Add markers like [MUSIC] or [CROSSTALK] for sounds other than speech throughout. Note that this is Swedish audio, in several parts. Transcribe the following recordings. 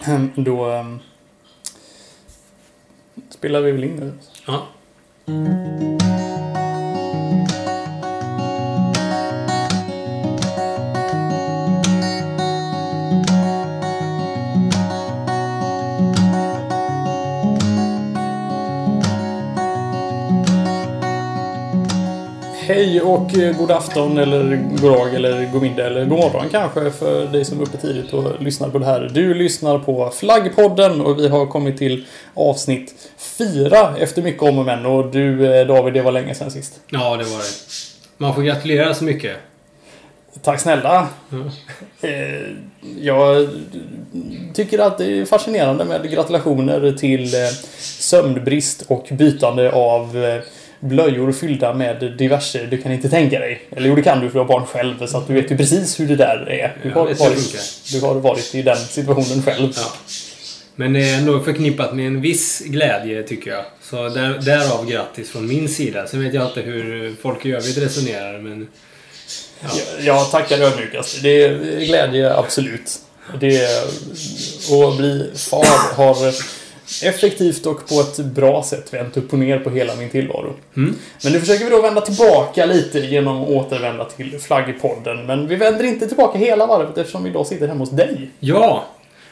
Ehm, då um, spelar vi väl in nu. Ja. Hej och eh, god afton eller god dag eller god middag eller god morgon kanske för dig som är uppe tidigt och lyssnar på det här. Du lyssnar på Flaggpodden och vi har kommit till avsnitt fyra efter mycket om och men. Och du eh, David, det var länge sedan sist. ja, det var det. Man får gratulera så mycket. Tack snälla. Mm. Jag tycker att det är fascinerande med gratulationer till sömnbrist och bytande av blöjor fyllda med diverse du kan inte tänka dig. Eller jo, det kan du för du har barn själv så att du vet ju precis hur det där är. Du har, varit, du har varit i den situationen själv. Ja. Men det är ändå förknippat med en viss glädje tycker jag. Så där, därav grattis från min sida. Sen vet jag inte hur folk i övrigt resonerar men... Ja. Jag, jag tackar ödmjukast. Det är glädje, absolut. Det är, att bli far har effektivt och på ett bra sätt vänt upp och ner på hela min tillvaro. Mm. Men nu försöker vi då vända tillbaka lite genom att återvända till flaggpodden. Men vi vänder inte tillbaka hela varvet eftersom vi idag sitter hemma hos dig. Ja!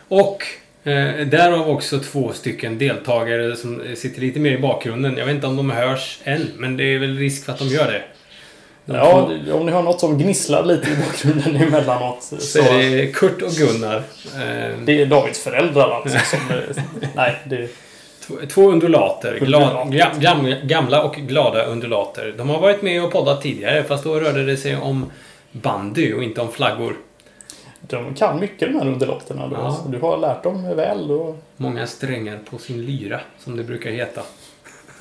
Och eh, därav också två stycken deltagare som sitter lite mer i bakgrunden. Jag vet inte om de hörs än, men det är väl risk för att de gör det. Ja, om ni har något som gnisslar lite i bakgrunden emellanåt så... så är det Kurt och Gunnar. Eh, Det är Davids föräldrar alltså som... Nej, det... Två, undulater. Gam, gam, gamla och glada undulater. De har varit med och poddat tidigare fast då rörde det sig om bandy och inte om flaggor. De kan mycket de här undulaterna då. Ja. Du har lärt dem väl och... Många strängar på sin lyra, som det brukar heta.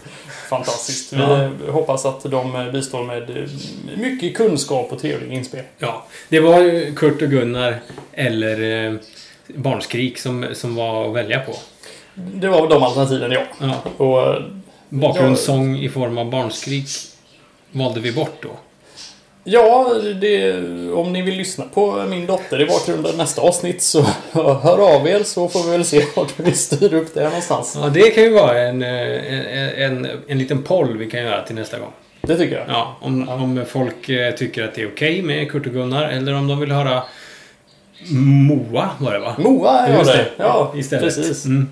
[LAUGHS] Fantastiskt. Vi Ja. hoppas att de bistår med eh, mycket kunskap och trevliga inspel. Ja, det var Kurt och Gunnar eller eh, Barnskrik som, som var att välja på. Det var de alternativen, ja. Ja. Och eh, Bakgrundssång i form av barnskrik valde vi bort då. Ja, det, om ni vill lyssna på min dotter i bakgrunden nästa avsnitt så [LAUGHS] hör av er så får vi väl se vart vi styr upp det någonstans. Ja, det kan ju vara en, en, en, en liten poll vi kan göra till nästa gång. Det tycker jag. Ja, om, om folk eh, tycker att det är okej med Kurt och Gunnar eller om de vill höra Moa var det va? Moa Just det. Ja, istället. precis. Mm.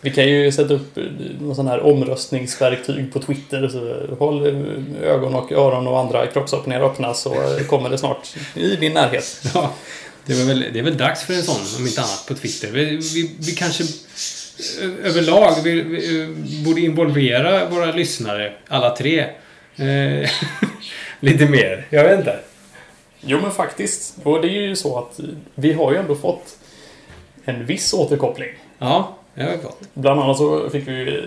Vi kan ju sätta upp eh, någon sån här omröstningsverktyg på Twitter. Så håll eh, ögon och öron och andra kroppsöppningar öppna så eh, kommer det snart i din närhet. [LAUGHS] Ja, det, var väl, det är väl dags för en sån, om inte annat, på Twitter. Vi, vi, vi kanske överlag vi, vi, borde involvera våra lyssnare, alla tre, eh, [LAUGHS] lite mer. Jag vet inte. Jo men faktiskt. Och det är ju så att vi har ju ändå fått en viss återkoppling. Ja, det fått. Bland annat så fick vi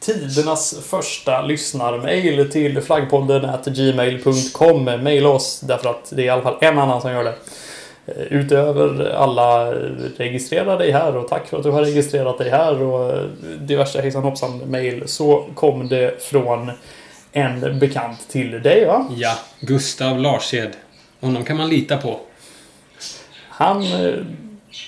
tidernas första lyssnarmail till flaggpodden gmail.com. Maila oss därför att det är i alla fall en annan som gör det. Eh, Utöver alla registrera dig här och tack för att du har registrerat dig här och diverse hejsan hoppsan mail så kom det från en bekant till dig va? Ja, Gustav Larshed. Honom kan man lita på. Han eh,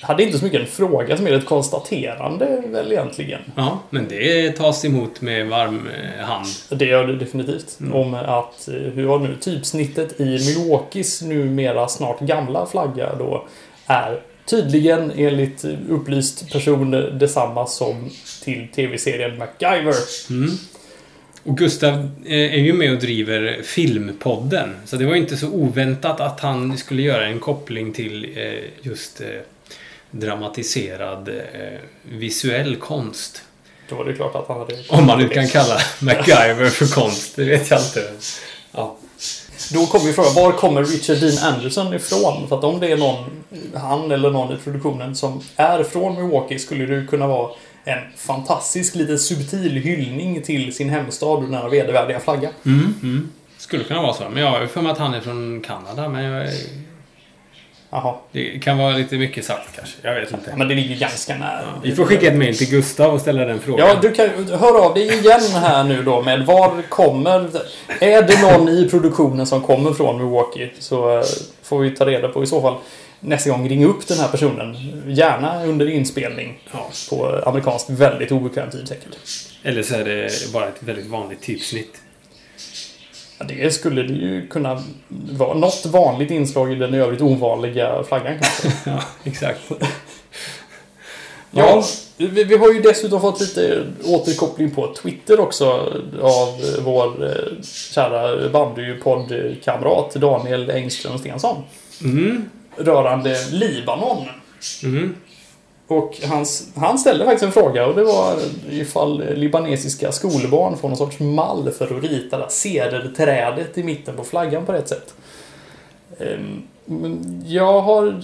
hade inte så mycket en fråga som mer ett konstaterande väl egentligen. Ja, men det tas emot med varm eh, hand. Det gör det definitivt. Mm. Om att, eh, hur var det nu, typsnittet i Milwaukees numera snart gamla flagga då är tydligen enligt upplyst person detsamma som till tv-serien MacGyver. Mm. Och Gustav eh, är ju med och driver Filmpodden. Så det var inte så oväntat att han skulle göra en koppling till eh, just eh, dramatiserad eh, visuell konst. Då var det klart att han hade... Om man nu kan kalla [LAUGHS] MacGyver för konst, det vet jag inte. Ja. Då kommer ju frågan, var kommer Richard Dean Anderson ifrån? För att om det är någon, han eller någon i produktionen som är från Milwaukee skulle det kunna vara en fantastisk lite subtil hyllning till sin hemstad och denna vedervärdiga flagga. Mm, mm. Skulle kunna vara så. Men jag har ju för mig att han är från Kanada. Men jag, Jaha. det kan vara lite mycket sagt kanske. Jag vet inte. Men det ligger ganska nära. Vi får skicka ett mail till Gustav och ställa den frågan. Ja, du kan höra av dig igen här nu då med var kommer... Är det någon i produktionen som kommer från Milwaukee så eh, får vi ta reda på i så fall nästa gång ring upp den här personen. Gärna under inspelning. Ja. På amerikanskt väldigt obekväm tid säkert. Eller så är det bara ett väldigt vanligt typsnitt. Ja, det skulle det ju kunna vara. Något vanligt inslag i den i övrigt ovanliga flaggan kanske. [LAUGHS] Ja, exakt. Ja, vi, vi har ju dessutom fått lite återkoppling på Twitter också av vår eh, kära bandypoddkamrat Daniel Engström Stensson. Mm. Rörande Libanon. Mm. Och han, han ställde faktiskt en fråga och det var ifall libanesiska skolbarn får någon sorts mall för att rita det cederträdet i mitten på flaggan på rätt sätt. Ehm, men Jag har...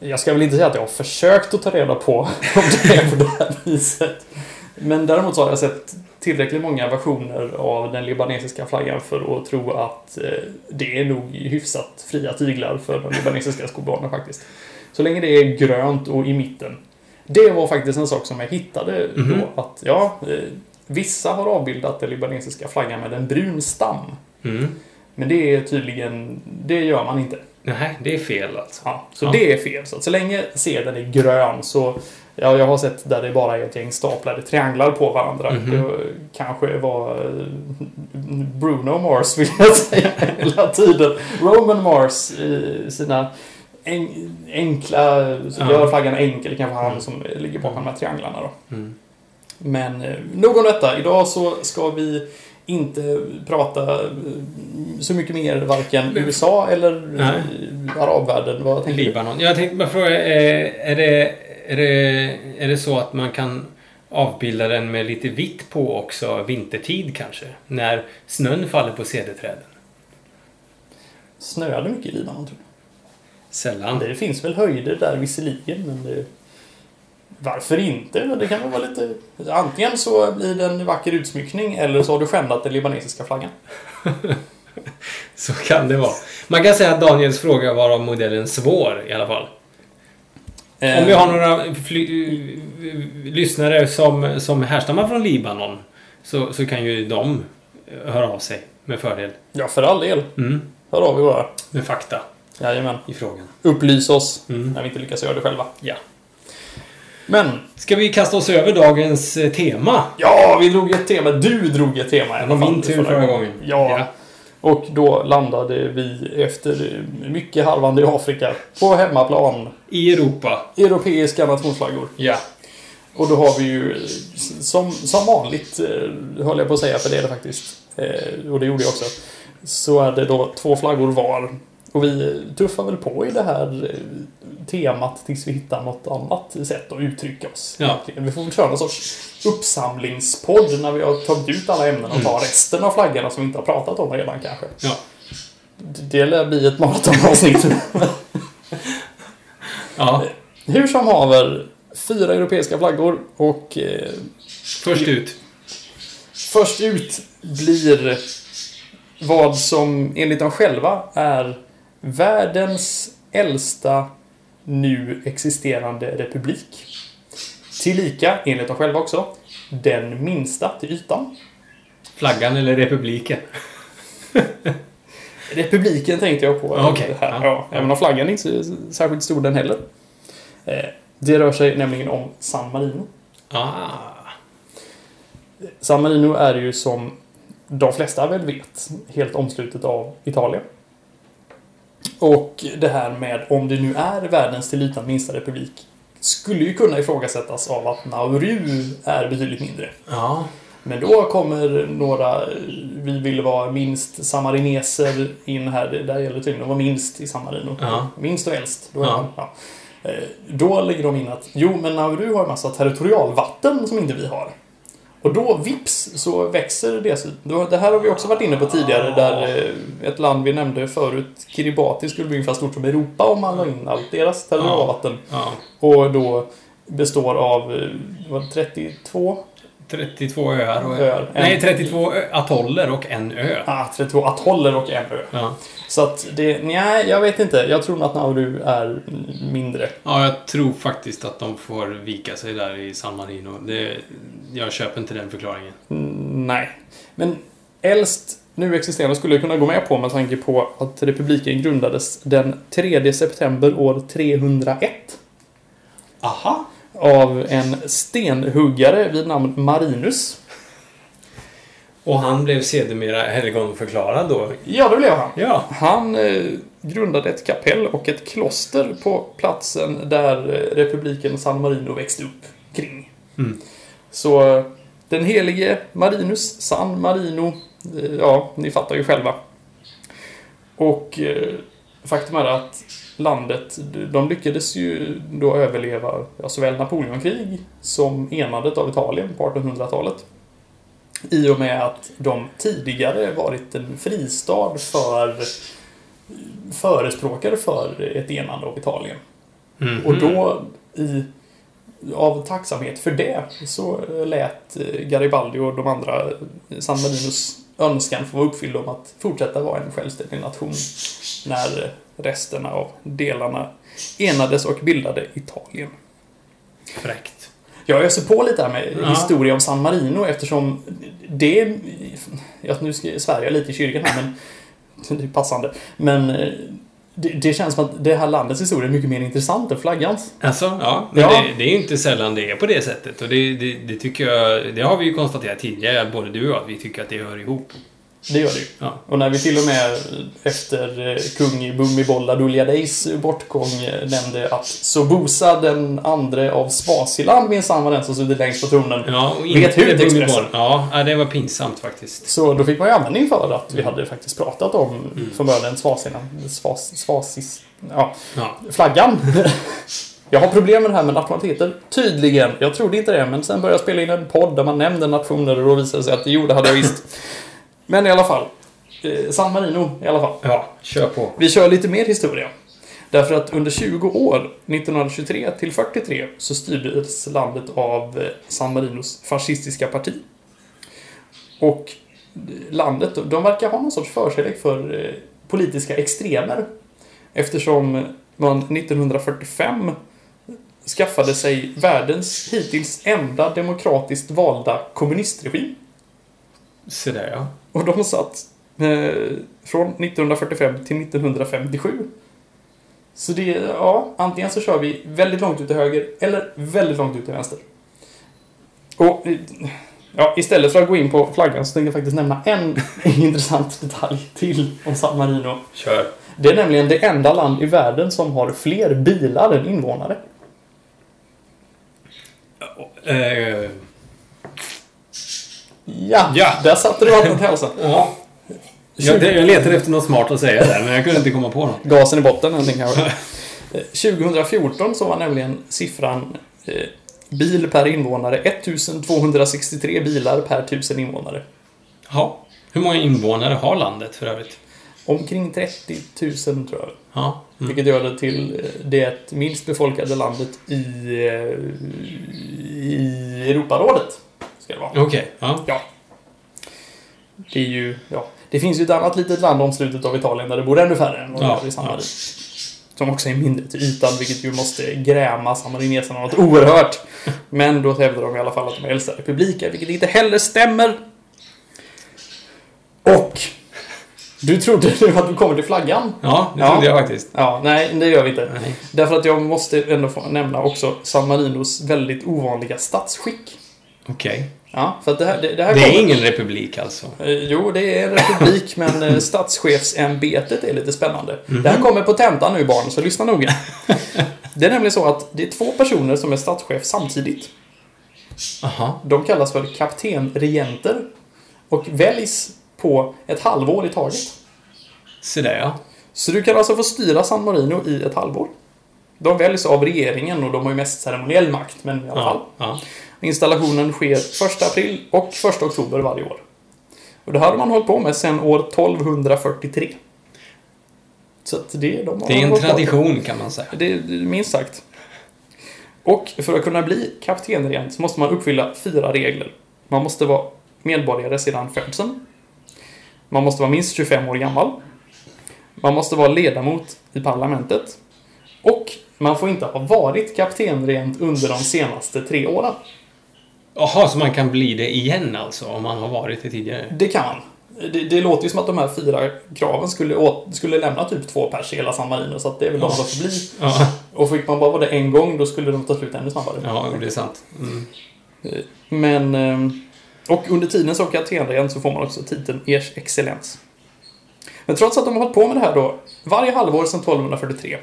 Jag ska väl inte säga att jag har försökt att ta reda på [LAUGHS] om det är på det här viset. Men däremot så har jag sett tillräckligt många versioner av den libanesiska flaggan för att tro att eh, det är nog hyfsat fria tyglar för de libanesiska skolbarnen faktiskt. Så länge det är grönt och i mitten. Det var faktiskt en sak som jag hittade Mhm. då. Att ja, eh, vissa har avbildat den libanesiska flaggan med en brun stam. Mm. Men det är tydligen, det gör man inte. Nej, det är fel alltså. Ja, så Ja. det är fel. Så, så länge sedeln är grön så... Ja, jag har sett där det bara är ett gäng staplade trianglar på varandra. Mhm. Det kanske var eh, Bruno Mars vill jag säga [LAUGHS] hela tiden. Roman Mars i sina en, enkla... Så Ja. gör flaggan enkel. Det kanske han Mm. som ligger bakom de här trianglarna då. Mm. Men eh, nog om detta. Idag så ska vi inte prata eh, så mycket mer varken USA eller Nej. eh, arabvärlden. Vad tänker du? Libanon. Jag tänkte bara fråga, är det, är, det, är det så att man kan avbilda den med lite vitt på också vintertid kanske? När snön faller på cederträden? Snöade mycket i Libanon tror Sällan. Det finns väl höjder där visserligen, men det... Varför inte? Men Det kan väl vara lite... Antingen så blir det en vacker utsmyckning eller så har du skändat den libanesiska flaggan. [LAUGHS] Så kan det vara. Man kan säga att Daniels fråga var av modellen svår i alla fall. Om vi har några fly- lyssnare som, som härstammar från Libanon så, så kan ju de höra av sig med fördel. Ja, för all del. Mm. Hör av er bara. Med fakta Jajamän. i frågan. Upplys oss Mm. när vi inte lyckas göra det själva. Ja. Men, Ska vi kasta oss över dagens eh, tema? ja, vi drog ett tema. Du drog ett tema i Det alla var fall min tur förra gången. Ja. Och då landade vi efter mycket harvande i Afrika på hemmaplan. I Europa. Europeiska nationsflaggor. Ja. Och då har vi ju eh, som, som vanligt, eh, höll jag på att säga, för det är det faktiskt. Eh, och det gjorde jag också. Så är det då två flaggor var. Och vi tuffar väl på i det här eh, temat tills vi hittar något annat sätt att uttrycka oss. Ja. egentligen. Vi får väl köra någon sorts uppsamlingspodd när vi har tagit ut alla ämnen och tar resten av flaggorna som vi inte har pratat om redan kanske. Ja. Det lär bli ett maratonavsnitt. [LAUGHS] ja. Hur som haver, fyra europeiska flaggor och eh, Först ut. Först ut blir vad som enligt dem själva är världens äldsta nu existerande republik. Tillika, enligt dem själva också, den minsta till ytan. Flaggan eller republiken? [LAUGHS] Republiken tänkte jag på. Okej, här. ja. Ja, även om flaggan är inte är särskilt stor den heller. Eh, Det rör sig nämligen om San Marino. Ah. San Marino är ju som de flesta väl vet helt omslutet av Italien. Och det här med om det nu är världens till ytan minsta republik skulle ju kunna ifrågasättas av att Nauru är betydligt mindre. Ja. Men då kommer några, vi vill vara minst samarineser in här. Det där gäller tydligen att vara minst i San Marino. Ja. Minst och äldst. Då, Ja. ja. Eh, då lägger de in att jo, men Nauru har en massa territorialvatten som inte vi har. Och då vips så växer det. Det här har vi också varit inne på tidigare där eh, ett land vi nämnde förut, Kiribati, skulle bli ungefär stort som Europa om man la in allt deras territorialvatten. ja. Och då består av vad, 32 32 öar och... Öar. Nej, 32 ö- atoller och en ö. Ah, 32 atoller och en ö. Ja. Så att det, nej, jag vet inte. Jag tror att Nauru är mindre. ja, jag tror faktiskt att de får vika sig där i San Marino. Det, jag köper inte den förklaringen. Mm, nej. Men äldst nu existerande skulle jag kunna gå med på med tanke på att republiken grundades den 3 september år 301 Aha. av en stenhuggare vid namn Marinus. Och han blev sedermera helgonförklarad då? Ja, det blev han. Ja. Han eh, grundade ett kapell och ett kloster på platsen där eh, republiken San Marino växte upp kring. Mm. Så eh, den helige Marinus, San Marino, eh, ja, ni fattar ju själva. Och eh, faktum är att landet, de lyckades ju då överleva ja, såväl Napoleonkrig som enandet av Italien på 1800-talet. I och med att de tidigare varit en fristad för förespråkare för ett enande av Italien. Mhm. Och då i, av tacksamhet för det så lät Garibaldi och de andra San Marinos önskan få vara uppfylld om att fortsätta vara en självständig nation när resten av delarna enades och bildade Italien. Fräckt. Jag öser på lite här med Ja. historia om San Marino eftersom det... Ja, nu ska jag lite i kyrkan här men... [LAUGHS] Det är passande. Men eh, det, det känns som att det här landets historia är mycket mer intressant än flaggans. Alltså, ja. Men Ja. Det, det är ju inte sällan det är på det sättet. Och det, det, det tycker jag... Det har vi ju konstaterat tidigare, både du och jag, att vi tycker att det hör ihop. Det gör det ju. Ja. Och när vi till och med efter eh, kung Bummibolla Duljadeis bortgång eh, nämnde att Sobusa den andre av Swaziland minsann var den som suttit längst på tronen. Ja, och Vet hut, Expressen. Ja, det var pinsamt faktiskt. Så då fick man ju användning för att vi hade faktiskt pratat om från början Swaziland. Svas, swasis, ja, Ja. flaggan. [LAUGHS] Jag har problem med det här med nationaliteter. Tydligen. Jag trodde inte det, men sen började jag spela in en podd där man nämnde nationer och då visade det sig att det hade jag visst. Men i alla fall. Eh, San Marino i alla fall. Ja, kör på. Vi kör lite mer historia. Därför att under 20 år, 1923 till 43, så styrdes landet av eh, San Marinos fascistiska parti. Och eh, landet, de verkar ha någon sorts förkärlek för politiska extremer. Eftersom man 1945 skaffade sig världens hittills enda demokratiskt valda kommunistregim. Så där ja. Och de satt eh, från 1945 till 1957. Så det, ja, antingen så kör vi väldigt långt ut till höger eller väldigt långt ut till vänster. Och ja, istället för att gå in på flaggan så tänkte jag faktiskt nämna en [LAUGHS] intressant detalj till om San Marino. Kör. Det är nämligen det enda land i världen som har fler bilar än invånare. Eh, Ja, Ja. där satte du vattnet i halsen. ja. Jag, jag letade efter något smart att säga där, men jag kunde inte komma på något. Gasen i botten någonting kanske. Eh, 2014 så var nämligen siffran eh, bil per invånare 1263 bilar per tusen invånare. Ja. Hur många invånare har landet för övrigt? Omkring 30 000 tror jag. Ja. Mm. Vilket gör det till eh, det minst befolkade landet i, eh, i Europarådet. Ska det vara. Okej. Ja. Ja. Det är ju, ja. Det finns ju ett annat litet land omslutet av Italien där det bor ännu färre än vad det Ja, gör i San ja. Marino. Som också är mindre till ytan, vilket ju måste gräma samarineserna något oerhört. Men då hävdar de i alla fall att de är äldsta republiker, vilket inte heller stämmer. Och... Du trodde nu [LAUGHS] att du kommer till flaggan? Ja, det Ja. trodde jag faktiskt. Ja, nej, det gör vi inte. Nej. Därför att jag måste ändå få nämna också San Marinos väldigt ovanliga statsskick. Okej. Ja, för det här, det, det här Det är ingen republik alltså? Eh, Jo, det är en republik, men eh, statschefsämbetet är lite spännande. Mhm. Det här kommer på tentan nu barn, så lyssna noga. Det är nämligen så att det är två personer som är statschef samtidigt. Aha. De kallas för kaptenregenter och väljs på ett halvår i taget. Så där ja. Så du kan alltså få styra San Marino i ett halvår. De väljs av regeringen och de har ju mest ceremoniell makt, men i alla fall. Ja. ja. Installationen sker 1 april och 1 oktober varje år. Och det här har man hållit på med sedan år 1243. Så det, de har Det är en tradition kan man säga. Det är minst sagt. Och för att kunna bli kaptenregent så måste man uppfylla fyra regler. Man måste vara medborgare sedan födseln. Man måste vara minst 25 år gammal. Man måste vara ledamot i parlamentet. Och man får inte ha varit kaptenregent under de senaste tre åren. Jaha, så man kan bli det igen alltså om man har varit det tidigare? Det kan man. Det, det låter ju som att de här fyra kraven skulle, åt, skulle lämna typ två pers i hela San Marino, så att det är väl de som får bli. Ja, Och fick man bara vara det en gång, då skulle de ta slut ännu snabbare. ja det är sant. Mm. Men... ehm, Och under tiden som kaptenregent så får man också titeln Ers Excellens. Men trots att de har hållit på med det här då, varje halvår sedan 1243,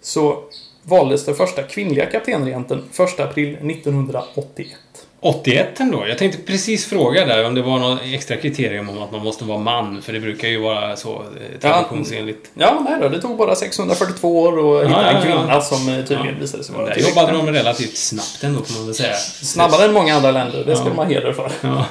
så valdes den första kvinnliga kaptenregenten 1 april 1981. 81 ändå. Jag tänkte precis fråga där om det var något extra kriterium om att man måste vara man, för det brukar ju vara så eh, traditionsenligt. Ja, nej då, det tog bara 642 år att hitta ja, en ja. kvinna som eh, tydligen Ja. visade sig vara Där jobbade de relativt snabbt ändå, får man väl säga. Snabbare än många andra länder, det ska Ja. ha heder för. Ja.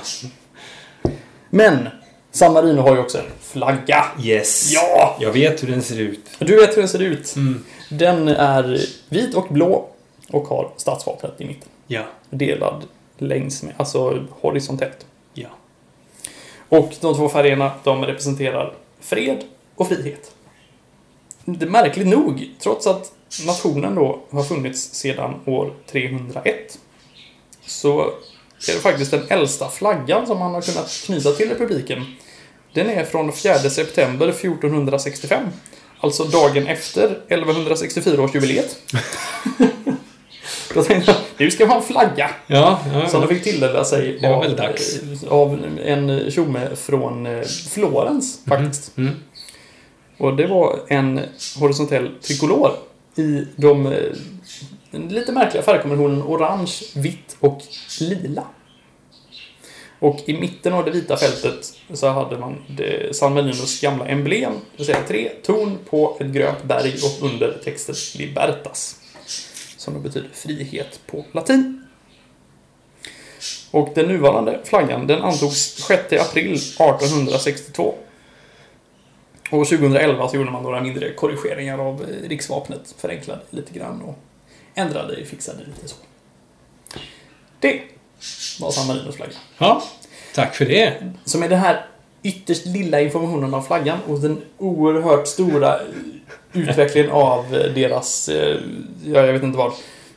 Men, San Marino har ju också en flagga. Yes. Ja! Jag vet hur den ser ut. Du vet hur den ser ut. Mm. Den är vit och blå och har stadsvapnet i mitten. Ja. Delad längs med, alltså horisontellt. Ja. Och de två färgerna, de representerar fred och frihet. Det är märkligt nog, trots att nationen då har funnits sedan år 301, så är det faktiskt den äldsta flaggan som man har kunnat knyta till republiken. Den är från 4 september 1465. Alltså dagen efter 1164-årsjubileet. [LAUGHS] [LAUGHS] Då tänkte jag, nu ska man flagga. Ja, ja, Som de fick tilldela sig Det var av, väl dags. av en tjomme från eh, Florens faktiskt. Mm. Och det var en horisontell trikolor i de eh, lite märkliga färgkombinationen orange, vitt och lila. Och i mitten av det vita fältet så hade man San Marinos gamla emblem, det vill säga tre torn på ett grönt berg och under texten Libertas. Som då betyder frihet på latin. Och den nuvarande flaggan den antogs 6 april 1862. Och 2011 så gjorde man några mindre korrigeringar av eh, riksvapnet, förenklade lite grann och ändrade, fixade lite så. Det var San Marinos flagga. ja. Tack för det. Som är den här ytterst lilla informationen om flaggan och den oerhört stora utvecklingen av deras, eh, ja, jag vet inte vad,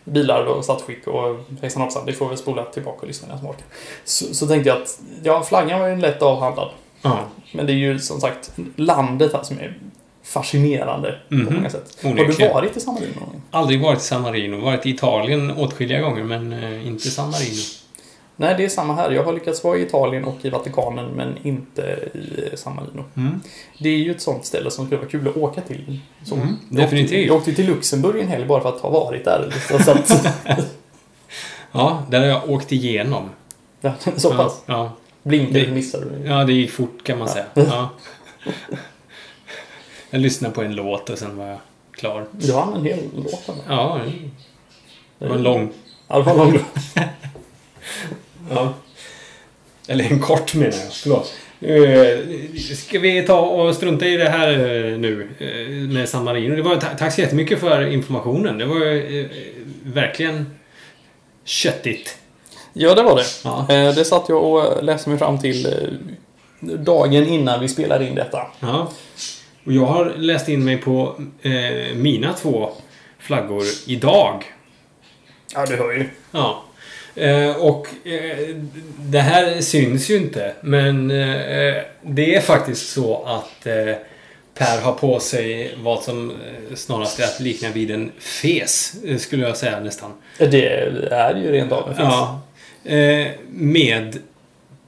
bilar och statsskick och hejsan hoppsan, det får vi spola tillbaka och lyssna när som orkar. Så, så tänkte jag att, ja, flaggan var ju lätt avhandlad. Ja. Men det är ju som sagt landet här som är fascinerande på Mhm. många sätt. Har du Onekligen. varit i San Marino? Aldrig varit i San Marino. Varit i Italien åtskilliga gånger, men eh, inte San Marino. Nej, det är samma här. Jag har lyckats vara i Italien och i Vatikanen, men inte i San Marino. Mm. Det är ju ett sånt ställe som skulle vara kul att åka till. Så. Mm, Jag åkte-. Jag åkte till Luxemburg en helg bara för att ha varit där. Så, att, [LAUGHS] Ja, där har jag åkt igenom. ja, [LAUGHS] så pass. Ja, ja. Blinkade Det- missade du. ja, det gick fort kan man säga. Ja. [LAUGHS] Jag lyssnade på en låt och sen var jag klar. Du hann en hel låt. Ja, det var en lång. Ja, det var en lång låt. Ja. Eller en kort menar jag. Förlåt. Eh, Ska vi ta och strunta i det här eh, nu eh, med San Marino? Det var, ta- tack så jättemycket för informationen. Det var verkligen köttigt. Ja, det var det. Ja. Det satt jag och läste mig fram till dagen innan vi spelade in detta. Ja. Och jag har läst in mig på mina två flaggor idag. Ja, du hör ju. Ja. Eh, och eh, det här syns ju inte, men eh, det är faktiskt så att eh, Per har på sig vad som eh, snarast är att likna vid en fes, skulle jag säga nästan. Det är ju rent av en fis. Ja. Med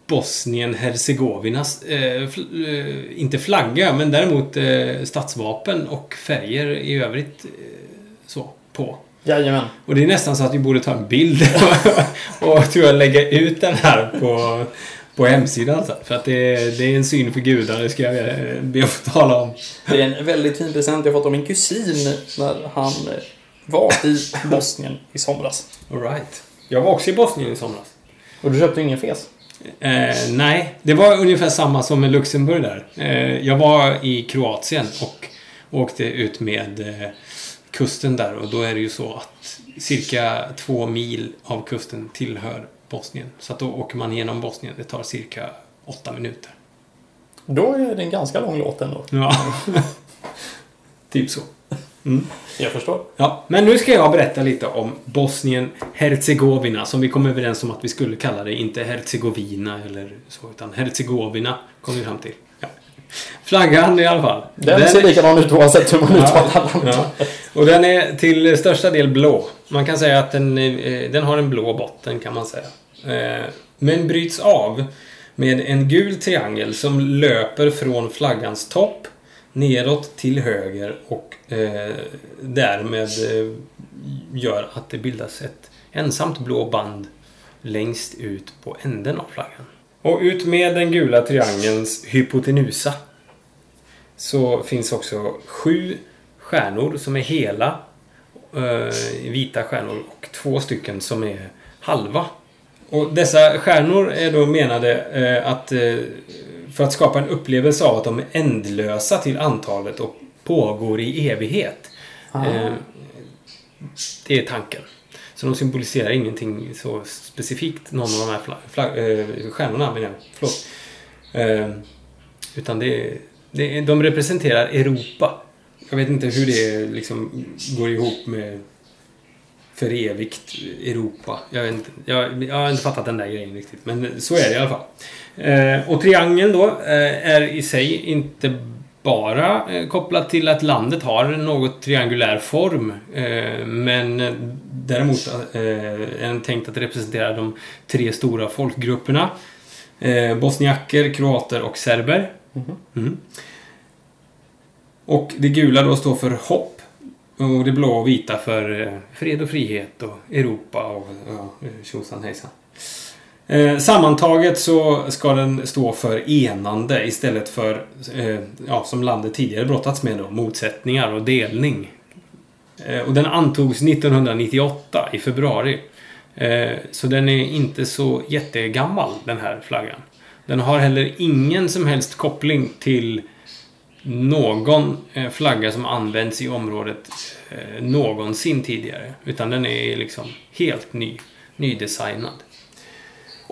Bosnien-Hercegovinas, fl- eh, inte flagga, men däremot statsvapen och färger i övrigt så på. Jajamän. Och det är nästan så att vi borde ta en bild [LAUGHS] och tror jag lägga ut den här på, på hemsidan. Så. För att det, är- det är en syn för gudarna, det ska jag be att få tala om. Det är en väldigt fin present jag fått av min kusin när han var i Bosnien i somras. All right. Jag var också i Bosnien i somras. Och du köpte ingen fes? Eh, nej, det var ungefär samma som med Luxemburg där. Eh, jag var i Kroatien och åkte ut med eh, kusten där och då är det ju så att cirka två mil av kusten tillhör Bosnien. Så att då åker man igenom Bosnien. Det tar cirka åtta minuter. Då är det en ganska lång låt ändå. Ja. [LAUGHS] typ så. Mm. Jag förstår. Ja, men nu ska jag berätta lite om Bosnien-Hercegovina som vi kom överens om att vi skulle kalla det. Inte Herzegovina eller så, utan Herzegovina kom vi fram till. Flaggan i alla fall. Den, ser likadan ut oavsett hur man uttalar den. Ja. Och den är till största del blå. Man kan säga att den, eh, den har en blå botten kan man säga. Eh, Men bryts av med en gul triangel som löper från flaggans topp neråt till höger och eh, därmed gör att det bildas ett ensamt blå band längst ut på änden av flaggan. Och ut med den gula triangelns hypotenusa så finns också sju stjärnor som är hela eh, vita stjärnor och två stycken som är halva. Och dessa stjärnor är då menade eh, att eh, för att skapa en upplevelse av att de är ändlösa till antalet och pågår i evighet. Ah. Eh, det är tanken. Så de symboliserar ingenting så specifikt, någon av de här flag, fla- eh, stjärnorna menar jag. Förlåt. Äh, utan det, det, de representerar Europa. Jag vet inte hur det liksom går ihop med för evigt Europa. Jag, vet inte, jag, jag har inte fattat den där grejen riktigt. Men så är det i alla fall. Eh, och triangeln då eh, är i sig inte bara eh, kopplat till att landet har en något triangulär form. Eh, men eh, däremot är den tänkt att representera de tre stora folkgrupperna. Bosniaker, kroater och serber. Mhm. Mm. Och det gula då står för hopp. Och det blå och vita för fred och frihet och Europa och tjosan hejsan. Eh, sammantaget så ska den stå för enande istället för, eh, ja, som landet tidigare brottats med då, motsättningar och delning. Eh, och den antogs 1998 i februari. Eh, så den är inte så jättegammal, den här flaggan. Den har heller ingen som helst koppling till någon eh, flagga som använts i området eh, någonsin tidigare. Utan den är liksom helt ny, nydesignad.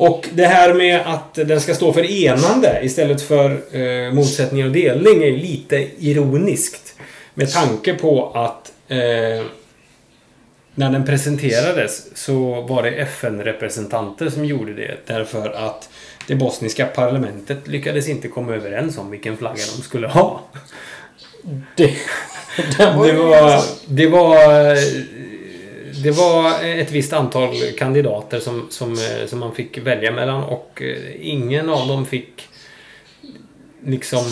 Och det här med att den ska stå för enande istället för eh, motsättningar och delning är lite ironiskt. Med tanke på att eh, när den presenterades så var det FN-representanter som gjorde det. Därför att det bosniska parlamentet lyckades inte komma överens om vilken flagga de skulle ha. Det, [LAUGHS] Det var, det var, det var ett visst antal kandidater som, som, som man fick välja mellan och ingen av dem fick liksom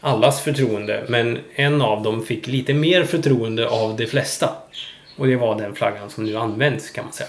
allas förtroende. Men en av dem fick lite mer förtroende av de flesta. Och det var den flaggan som nu används kan man säga.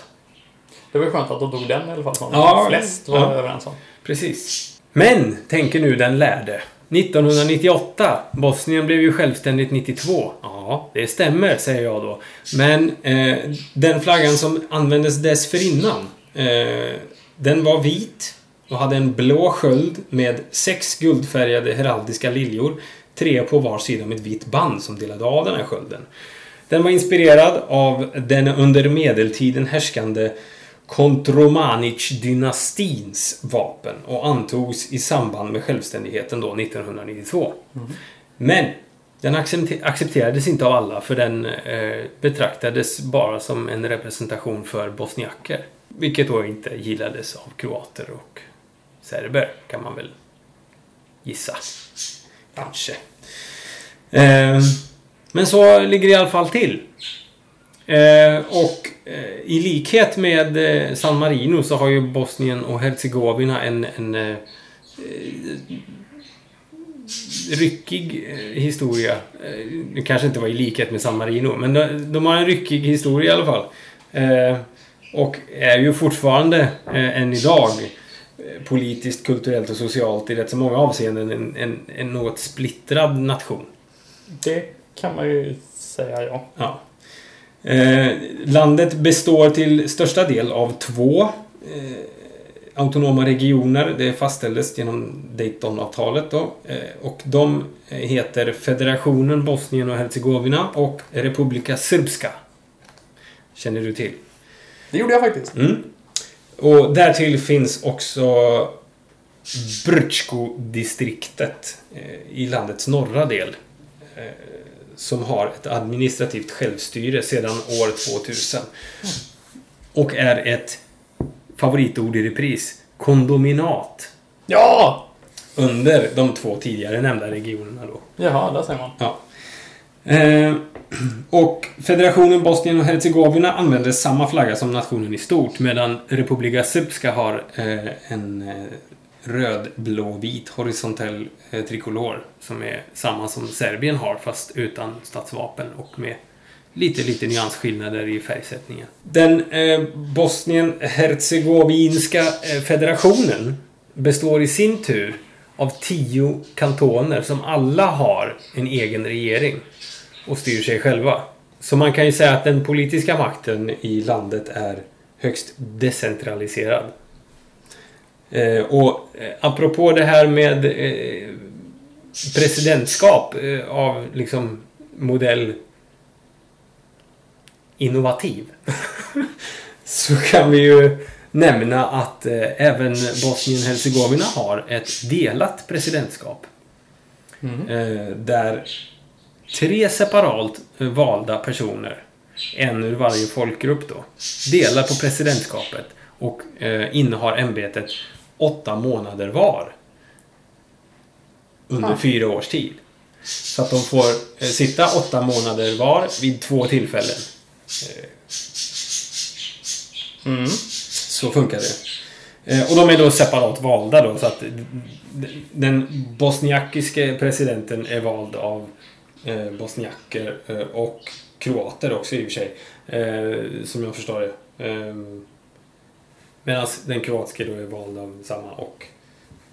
Det var skönt att de tog den i alla fall. Som Ja, flest var ja. överens om. Precis. Men, tänker nu den lärde. 1998. Bosnien blev ju självständigt 92. Ja, det stämmer, säger jag då. Men eh, den flaggan som användes dessförinnan, eh, den var vit och hade en blå sköld med sex guldfärgade heraldiska liljor. Tre på var sida med ett vitt band som delade av den här skölden. Den var inspirerad av den under medeltiden härskande Kontromanic-dynastins vapen och antogs i samband med självständigheten då 1992. Men den accepterades inte av alla för den eh, betraktades bara som en representation för bosniaker. Vilket då inte gillades av kroater och serber kan man väl gissa. Kanske. Eh, men så ligger det i alla fall till. Eh, och eh, i likhet med eh, San Marino så har ju Bosnien och Herzegovina en, en eh, eh, ryckig historia. Det kanske inte var i likhet med San Marino, men de, de har en ryckig historia i alla fall. Och är ju fortfarande än idag politiskt, kulturellt och socialt i rätt så många avseenden en, en, en något splittrad nation. Det kan man ju säga ja. Ja. Eh, landet består till största del av två eh, autonoma regioner. Det fastställdes genom Daytonavtalet då. Eh, och de heter Federationen Bosnien och Hercegovina och Republika Srpska. Känner du till? Det gjorde jag faktiskt. Mm. Och därtill finns också Brčko-distriktet eh, i landets norra del. Som har ett administrativt självstyre sedan år 2000. Och är ett favoritord i repris. Kondominat. Ja! Under de två tidigare nämnda regionerna då. Jaha, där ser man. Ja. Eh, och federationen Bosnien och Hercegovina använder samma flagga som nationen i stort medan Republika Srpska har eh, en eh, röd, blå, vit horisontell eh, trikolor som är samma som Serbien har fast utan statsvapen och med lite, lite nyansskillnader i färgsättningen. Den eh, Bosnien-Hercegovinska eh, federationen består i sin tur av tio kantoner som alla har en egen regering och styr sig själva. Så man kan ju säga att den politiska makten i landet är högst decentraliserad. Eh, och eh, apropå det här med eh, presidentskap eh, av liksom modell innovativ. [LAUGHS] så kan vi ju nämna att eh, även Bosnien-Hercegovina har ett delat presidentskap. Mm. Där tre separat valda personer, en ur varje folkgrupp då, delar på presidentskapet och eh, innehar ämbetet åtta månader var. Under Ah. fyra års tid. Så att de får eh, sitta åtta månader var vid två tillfällen. Mm. Så funkar det. Eh, Och de är då separat valda då så att den bosniakiske presidenten är vald av eh, bosniaker eh, och kroater också i och för sig. Eh, som jag förstår det. Medan den kroatiska då är vald av samma och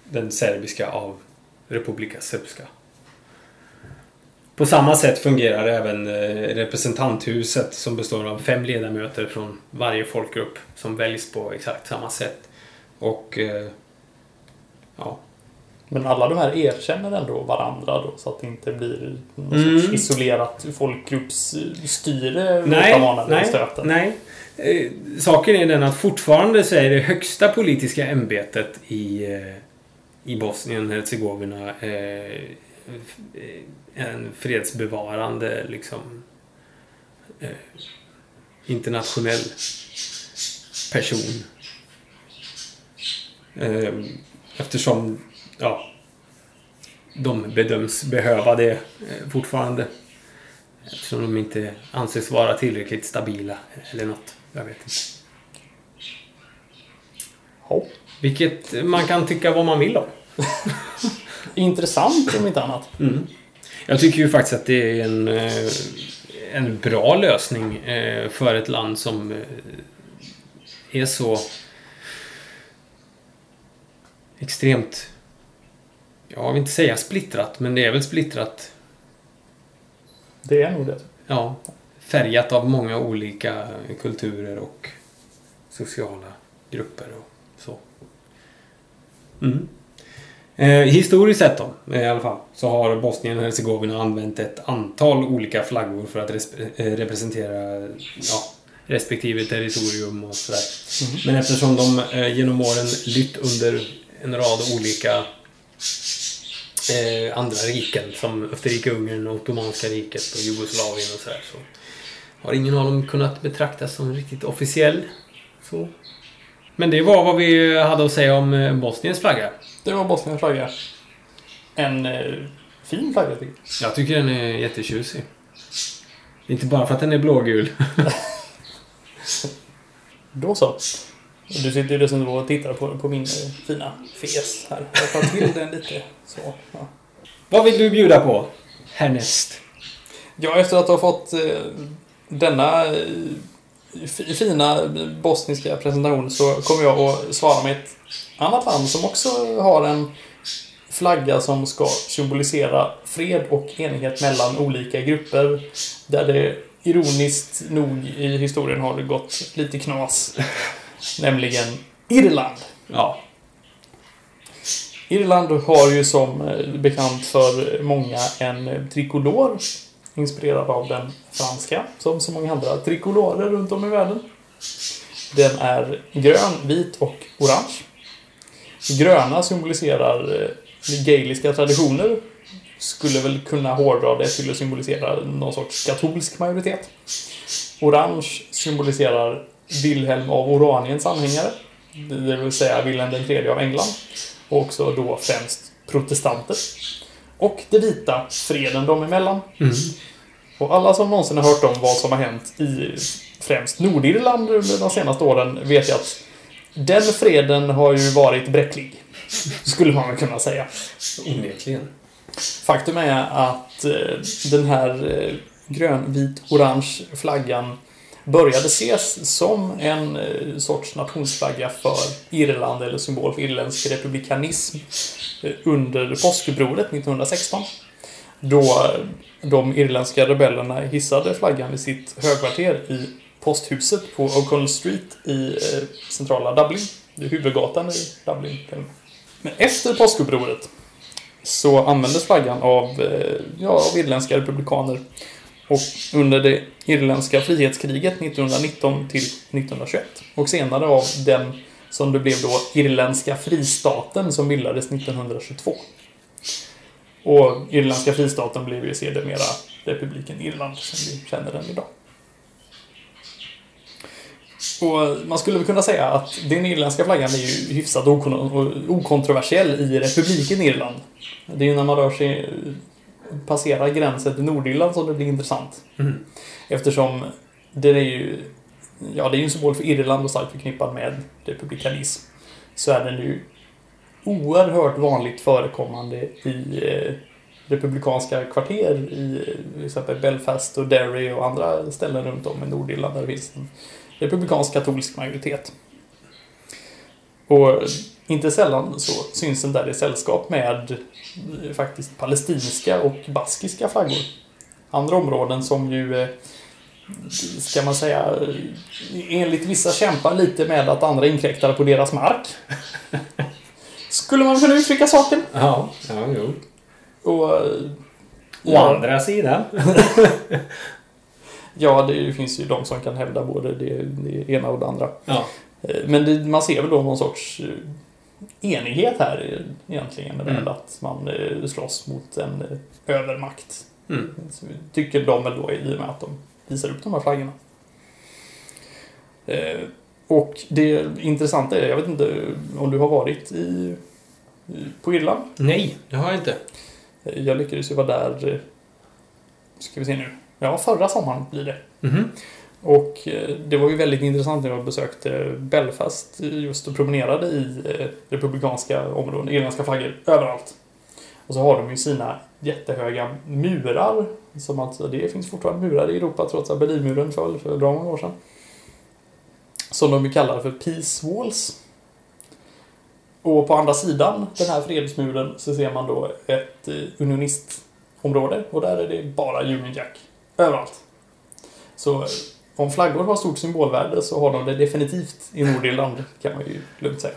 den serbiska av Republika Srpska. På samma sätt fungerar även eh, representanthuset som består av fem ledamöter från varje folkgrupp som väljs på exakt samma sätt. Och eh, ja, Men alla de här erkänner ändå varandra då så att det inte blir någon Mm. isolerat folkgruppsstyre nej, nej, stöten. nej. Eh, saken är den att fortfarande så är det högsta politiska ämbetet i, eh, i Bosnien-Hercegovina eh, en fredsbevarande liksom eh, internationell person. Eh, eftersom ja, de bedöms behöva det eh, fortfarande. Eftersom de inte anses vara tillräckligt stabila eller något. Jag vet inte. Ja. Vilket man kan tycka vad man vill om. [LAUGHS] Intressant om inte annat. Jag tycker ju faktiskt att det är en, eh, en bra lösning eh, för ett land som eh, är så extremt, jag vill inte säga splittrat, men det är väl splittrat Det är nog det. Ja, färgat av många olika kulturer och sociala grupper och så. Mm. Eh, historiskt sett då, eh, i alla fall, så har Bosnien och Hercegovina använt ett antal olika flaggor för att eh, representera ja, respektive territorium och sådär. Men eftersom de eh, genom åren lytt under en rad olika eh, andra riken som Österrike-Ungern, Ottomanska riket och Jugoslavien och sådär så har ingen av dem kunnat betraktas som riktigt officiell. Så. Men det var vad vi hade att säga om eh, Bosniens flagga. Det var Bosniens flagga. En eh, fin flagga tycker jag. Jag tycker den är jättetjusig. Inte bara för att den är blågul. [LAUGHS] Då så. Du sitter ju dessutom och tittar på, på min eh, fina fes här. Jag tar till den lite. Så, ja. vad vill du bjuda på härnäst? Ja, efter att ha fått eh, denna eh, fi- fina bosniska presentation så kommer jag att svara med ett annat land som också har en flagga som ska symbolisera fred och enighet mellan olika grupper. Där det ironiskt nog i historien har det gått lite knas. [LAUGHS] Nämligen Irland. Ja. Irland har ju som eh, bekant för många en trikolor inspirerad av den franska, som så många andra trikolorer runt om i världen. Den är grön, vit och orange. Gröna symboliserar eh, gaeliska traditioner skulle väl kunna hårdra det till att symbolisera någon sorts katolsk majoritet. Orange symboliserar Wilhelm av Oraniens anhängare. Det vill säga Wilhelm den tredje av England. Och också då främst protestanter. Och det vita, freden dem emellan. Mm. Och alla som någonsin har hört om vad som har hänt i främst Nordirland under de senaste åren vet ju att den freden har ju varit bräcklig. Skulle man väl kunna säga. Onekligen. Faktum är att eh, den här eh, grön, vit, orange flaggan började ses som en eh, sorts nationsflagga för Irland eller symbol för irländsk republikanism eh, under påskupproret 1916. Då eh, de irländska rebellerna hissade flaggan vid sitt högkvarter i posthuset på O'Connell Street i centrala Dublin. Det är huvudgatan i Dublin. Men efter påskupproret så användes flaggan av, ja, av irländska republikaner och under det irländska frihetskriget 1919 till 1921 och senare av den som det blev då irländska fristaten som bildades 1922. Och irländska fristaten blev ju sedermera republiken Irland som vi känner den idag. Och man skulle väl kunna säga att den irländska flaggan är ju hyfsat okon- okontroversiell i republiken Irland. Det är ju när man rör sig, passerar gränsen till Nordirland som det blir intressant. Mm. Eftersom det är ju, ja det är ju en symbol för Irland och starkt förknippad med republikanism. Så är den ju oerhört vanligt förekommande i eh, republikanska kvarter i eh, till exempel Belfast och Derry och andra ställen runt om i Nordirland där det finns en republikansk katolsk majoritet. Och inte sällan så syns den där i sällskap med eh, faktiskt palestinska och baskiska flaggor. Andra områden som ju, eh, ska man säga, eh, enligt vissa kämpar lite med att andra inkräktar på deras mark. Skulle man kunna uttrycka saken. Ja, ja, jo. Och, Å ja, andra sidan. [LAUGHS] ja, det finns ju de som kan hävda både det, det ena och det andra. Ja. Men det, man ser väl då någon sorts enighet här egentligen Mm. att man eh, slåss mot en eh, övermakt. Mm. Tycker de väl då i och med att de visar upp de här flaggorna. Eh, Och det intressanta är, jag vet inte om du har varit i, på Irland? Nej, det har jag inte. Jag lyckades ju vara där, ska vi se nu, ja förra sommaren blir det. Mhm. Och eh, det var ju väldigt intressant när jag besökte Belfast just och promenerade i eh, republikanska områden, irländska flaggor överallt. Och så har de ju sina jättehöga murar. Som alltså, det finns fortfarande murar i Europa trots att Berlinmuren föll för bra många år sedan. Som de ju kallar för Peace Walls. Och på andra sidan den här fredsmuren så ser man då ett eh, unionistområde och där är det bara Union Jack. Överallt. Så om flaggor har stort symbolvärde så har de det definitivt i Nordirland, kan man ju lugnt säga.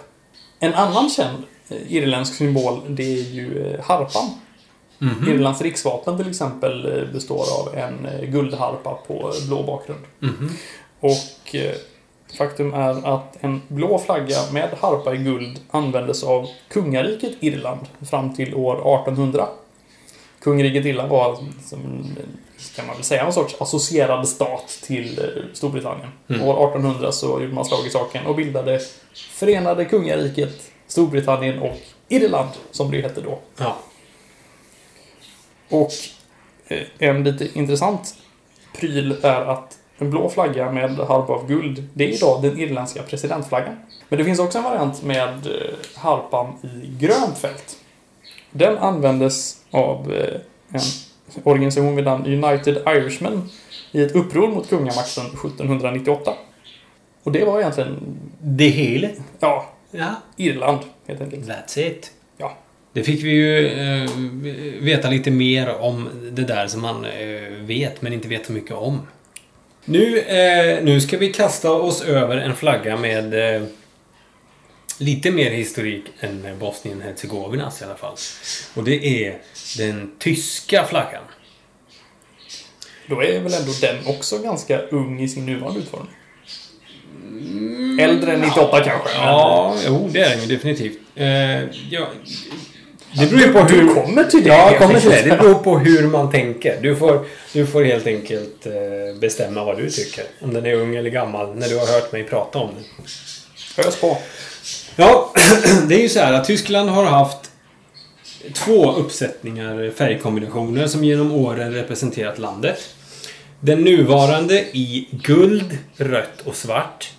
En annan känd eh, irländsk symbol, det är ju eh, harpan. Mhm. Irlands riksvapen till exempel eh, består av en guldharpa på blå bakgrund. Mhm. Och eh, faktum är att en blå flagga med harpa i guld användes av kungariket Irland fram till år 1800. Kungariket Irland var, som, kan man väl säga, en sorts associerad stat till eh, Storbritannien. Mm. År 1800 så gjorde man slag i saken och bildade Förenade Kungariket Storbritannien och Irland, som det hette då. Ja. Och eh, en lite intressant pryl är att en blå flagga med harpa av guld, det är idag den irländska presidentflaggan. Men det finns också en variant med eh, harpan i grönt fält. Den användes av eh, en organisation vid namn United Irishmen i ett uppror mot kungamakten 1798. Och det var egentligen, Det hela. ja, Ja. Irland helt enkelt. That's it. Ja. Det fick vi ju eh, veta lite mer om det där som man eh, vet men inte vet så mycket om. Nu, eh, nu ska vi kasta oss över en flagga med eh, lite mer historik än Bosnien-Hercegovinas i alla fall. Och det är den tyska flaggan. Då är väl ändå den också ganska ung i sin nuvarande utformning. Äldre än 98 kanske. men- Ja, jo, det är den ju definitivt. Eh, ja, Det beror ju på Du hur... kommer till det. Ja, kommer till det. Det beror på hur man tänker. Du får, du får helt enkelt eh, bestämma vad du tycker. Om den är ung eller gammal, när du har hört mig prata om den. Ös på. Ja, [CLEARS THROAT] det är ju så här att Tyskland har haft två uppsättningar färgkombinationer som genom åren representerat landet. Den nuvarande i guld, rött och svart.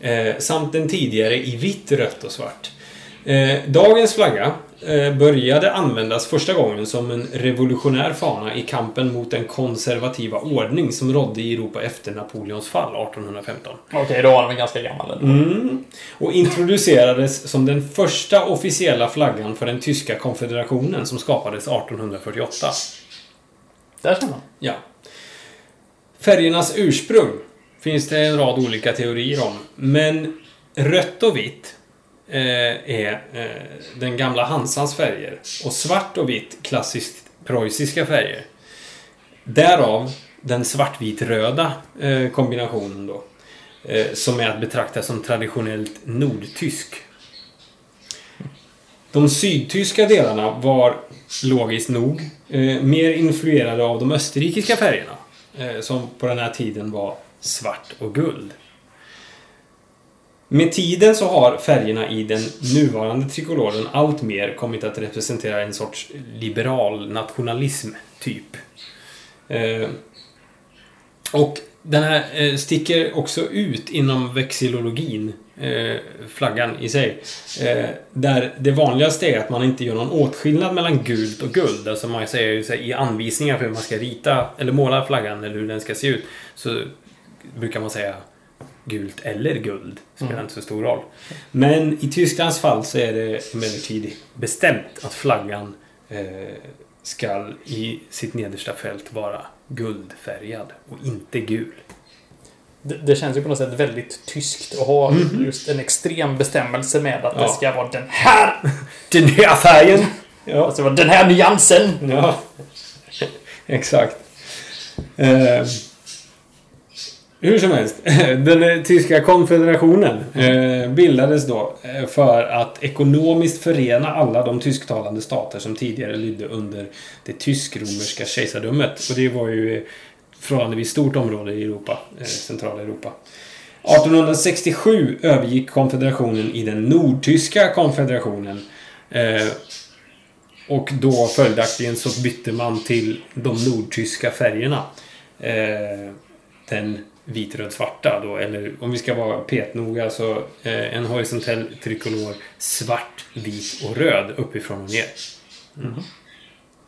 Eh, samt den tidigare i vitt, rött och svart. Eh, dagens flagga började användas första gången som en revolutionär fana i kampen mot den konservativa ordning som rådde i Europa efter Napoleons fall 1815. Okej, då var den ganska gammal. ändå. Mm. Och introducerades som den första officiella flaggan för den tyska konfederationen som skapades 1848. Där ser man. Ja. Färgernas ursprung finns det en rad olika teorier om. Men rött och vitt eh, Eh, är eh, den gamla Hansans färger. Och svart och vitt klassiskt preussiska färger. Därav den svartvit-röda eh, kombinationen då. Eh, som är att betrakta som traditionellt nordtysk. De sydtyska delarna var, logiskt nog, eh, mer influerade av de österrikiska färgerna. Eh, som på den här tiden var svart och guld. Med tiden så har färgerna i den nuvarande trikoloren allt mer kommit att representera en sorts liberal nationalism, typ. Eh, och den här eh, sticker också ut inom vexillologin, eh, flaggan i sig. Eh, där det vanligaste är att man inte gör någon åtskillnad mellan gult och guld. Alltså man säger ju i anvisningar för hur man ska rita eller måla flaggan eller hur den ska se ut. Så brukar man säga gult eller guld. Spelar Mm. inte så stor roll. Men i Tysklands fall så är det emellertid bestämt att flaggan eh, ska i sitt nedersta fält vara guldfärgad och inte gul. Det, det känns ju på något sätt väldigt tyskt att ha just en extrem bestämmelse med att. Ja. det ska vara den här! [LAUGHS] Den här färgen! Ja. Alltså den här nyansen! Ja, [LAUGHS] exakt. Eh, hur som helst, [LAUGHS] den eh, tyska konfederationen eh, bildades då eh, för att ekonomiskt förena alla de tysktalande stater som tidigare lydde under det tysk-romerska kejsardömet. Och det var ju förhållandevis stort område i Europa, centrala Europa. 1867 övergick konfederationen i den nordtyska konfederationen. Och då följaktligen så bytte man till de nordtyska färgerna. Den vitröd-svarta då, eller om vi ska vara petnoga så eh, en horisontell trikolor svart, vit och röd uppifrån och ner.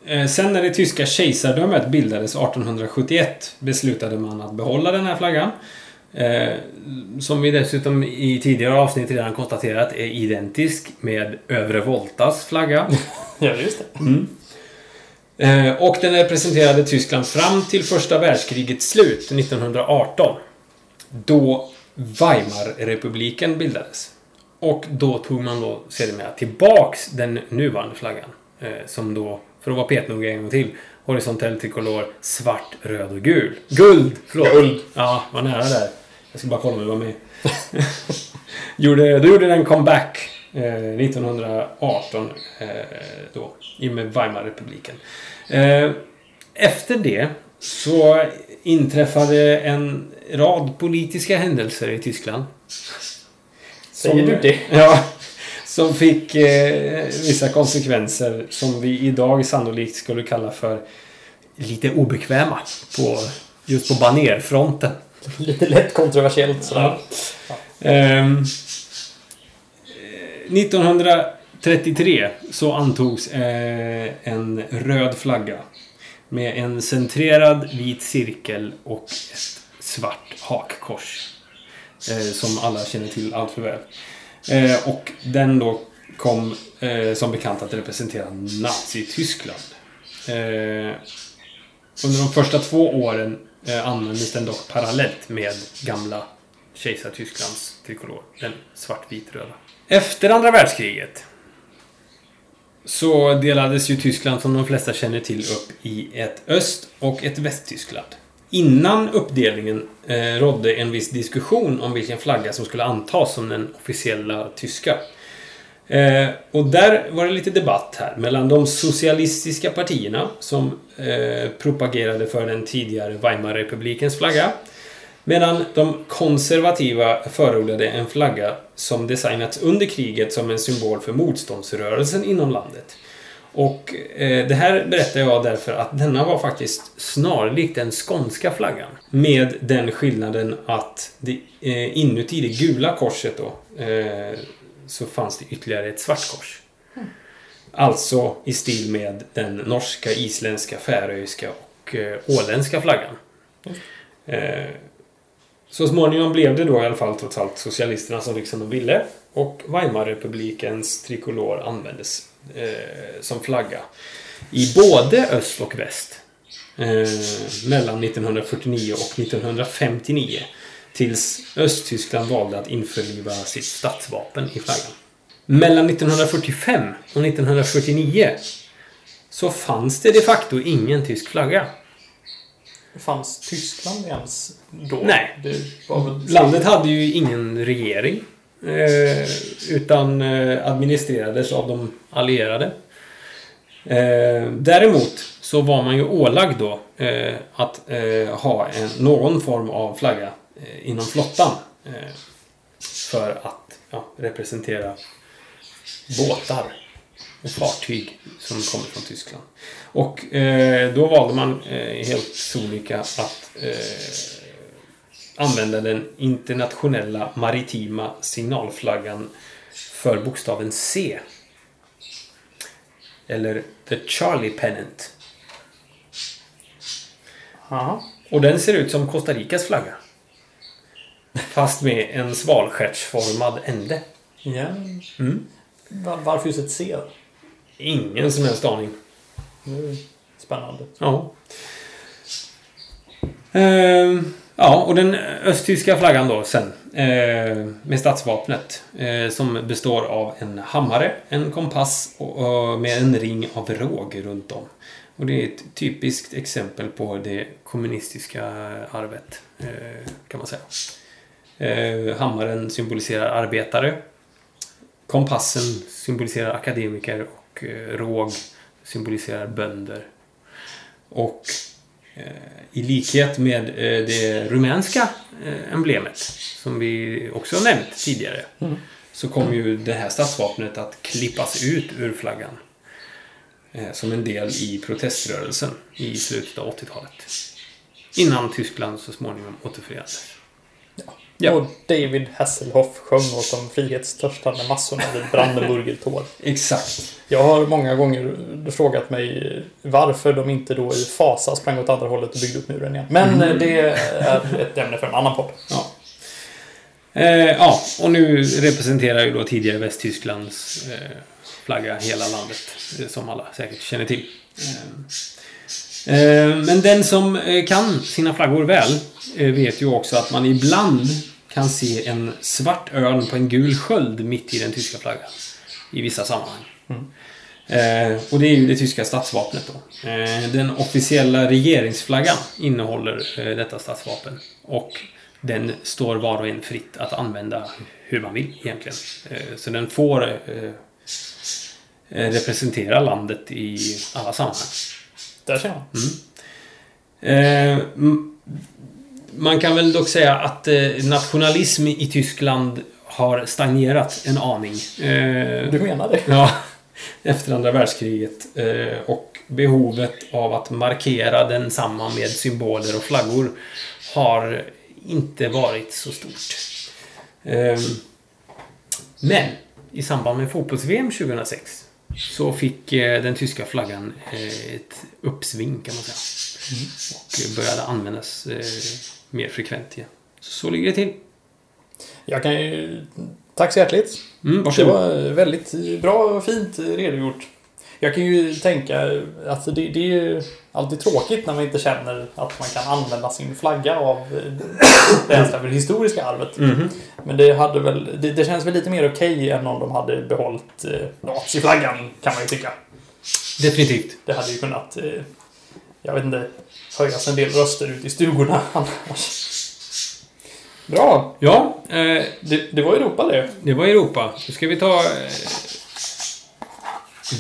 Eh, sen när det tyska kejsardömet bildades 1871 beslutade man att behålla den här flaggan. Eh, som vi dessutom i tidigare avsnitt redan konstaterat är identisk med Övre Voltas flagga. [LAUGHS] Ja, just det. Eh, och den representerade Tyskland fram till första världskrigets slut 1918. Då Weimarrepubliken bildades. Och då tog man då sedermera tillbaks den nuvarande flaggan. Eh, som då, för att vara petnoga en gång till, horisontell trikolor, svart, röd och gul. Guld! Förlåt. Guld. Ja, var nära där. Jag ska bara kolla om du var med. [LAUGHS] gjorde, då gjorde den comeback eh, 1918 eh, då, i och med Weimarrepubliken. Eh, efter det så inträffade en rad politiska händelser i Tyskland. Säger du det? [LAUGHS] Ja. Som fick eh, vissa konsekvenser som vi idag sannolikt skulle kalla för lite obekväma på, just på banerfronten. Lite lätt kontroversiellt sådär. Ehm, eh, 1933 så antogs eh, en röd flagga med en centrerad vit cirkel och ett svart hakkors. Eh, som alla känner till allt för väl. Eh, och den då kom eh, som bekant att representera Nazityskland. Eh, under de första två åren eh, användes den dock parallellt med gamla kejsartysklands trikolor. Den svartvit-röda. Efter andra världskriget så delades ju Tyskland som de flesta känner till upp i ett Öst och ett Västtyskland. Innan uppdelningen eh, rådde en viss diskussion om vilken flagga som skulle antas som den officiella tyska. Eh, och där var det lite debatt här mellan de socialistiska partierna som eh, propagerade för den tidigare Weimarrepublikens flagga. Medan de konservativa förordade en flagga som designats under kriget som en symbol för motståndsrörelsen inom landet. Och eh, det här berättar jag därför att denna var faktiskt snarlik den skånska flaggan. Med den skillnaden att det, eh, inuti det gula korset då eh, så fanns det ytterligare ett svart kors. Alltså i stil med den norska, isländska, färöiska och eh, åländska flaggan. Eh, så småningom blev det då i alla fall trots allt socialisterna som fick som de ville. Och Weimarrepublikens trikolor användes eh, som flagga i både öst och väst. Eh, mellan 1949 och 1959. Tills Östtyskland valde att införliva sitt statsvapen i flaggan. Mellan 1945 och 1949 så fanns det de facto ingen tysk flagga. Fanns Tyskland ens då? Nej. Väl... Landet hade ju ingen regering. Eh, utan eh, administrerades av de allierade. Eh, däremot så var man ju ålagd då eh, att ha en, någon form av flagga inom flottan. För att ja, representera båtar och fartyg som kommer från Tyskland. Och eh, då valde man eh, helt sonika att eh, använda den internationella maritima signalflaggan för bokstaven C. Eller The Charlie Pennant. Jaha. Och den ser ut som Costa Ricas flagga. Fast med en svalstjärtsformad ände. Ja. Mm. Var, varför just ett C? Ingen som helst aning. Spännande. Ja. Ehm, ja, och den östtyska flaggan då sen. Eh, med statsvapnet. Eh, som består av en hammare, en kompass och, och med en ring av råg runt om. Och det är ett typiskt exempel på det kommunistiska arvet. Eh, kan man säga. Eh, hammaren symboliserar arbetare. Kompassen symboliserar akademiker och eh, råg symboliserar bönder. Och eh, i likhet med eh, det rumänska emblemet som vi också har nämnt tidigare Mm. så kom ju det här stadsvapnet att klippas ut ur flaggan som en del i proteströrelsen i slutet av 80-talet. Innan Tyskland så småningom återförenades. Ja. Och David Hasselhoff sjöng åt de frihetstörstande massorna vid Brandenburger Tor. Exakt. Jag har många gånger frågat mig varför de inte då i fasa sprang åt andra hållet och byggde upp muren igen. Men Mm. eh, det är ett ämne för en annan podd. Ja. Eh, ja, och nu representerar ju då tidigare Västtysklands eh, flagga hela landet. eh, Som alla säkert känner till. Eh, men den som kan sina flaggor väl vet ju också att man ibland kan se en svart örn på en gul sköld mitt i den tyska flaggan. I vissa sammanhang. Eh, och det är ju det tyska statsvapnet då. Eh, den officiella regeringsflaggan innehåller eh, detta statsvapen. Och den står var och en fritt att använda hur man vill egentligen. Eh, så den får eh, eh, representera landet i alla sammanhang. Där ser man. Eh, m- man kan väl dock säga att eh, nationalism i Tyskland har stagnerat en aning. Eh, Du menar det? Ja, [LAUGHS] efter andra världskriget. Eh, och behovet av att markera densamma med symboler och flaggor har inte varit så stort. Men i samband med fotbolls-VM 2006 så fick den tyska flaggan ett uppsving kan man säga. Och började användas mer frekvent igen. Så, så ligger det till. Jag kan ju... Tack så hjärtligt. Mm, Det var väldigt bra och fint redogjort. Jag kan ju tänka att det, det är ju alltid tråkigt när man inte känner att man kan använda sin flagga av eh, det ens det historiska arvet. Mhm. Men det hade väl... Det, det känns väl lite mer okej än om de hade behållit eh, naziflaggan, kan man ju tycka. Definitivt. Det hade ju kunnat... Eh, jag vet inte... Höjas en del röster ute i stugorna [LAUGHS] annars. Bra! Ja, eh, Det, det var Europa det. Det var Europa. Nu ska vi ta eh,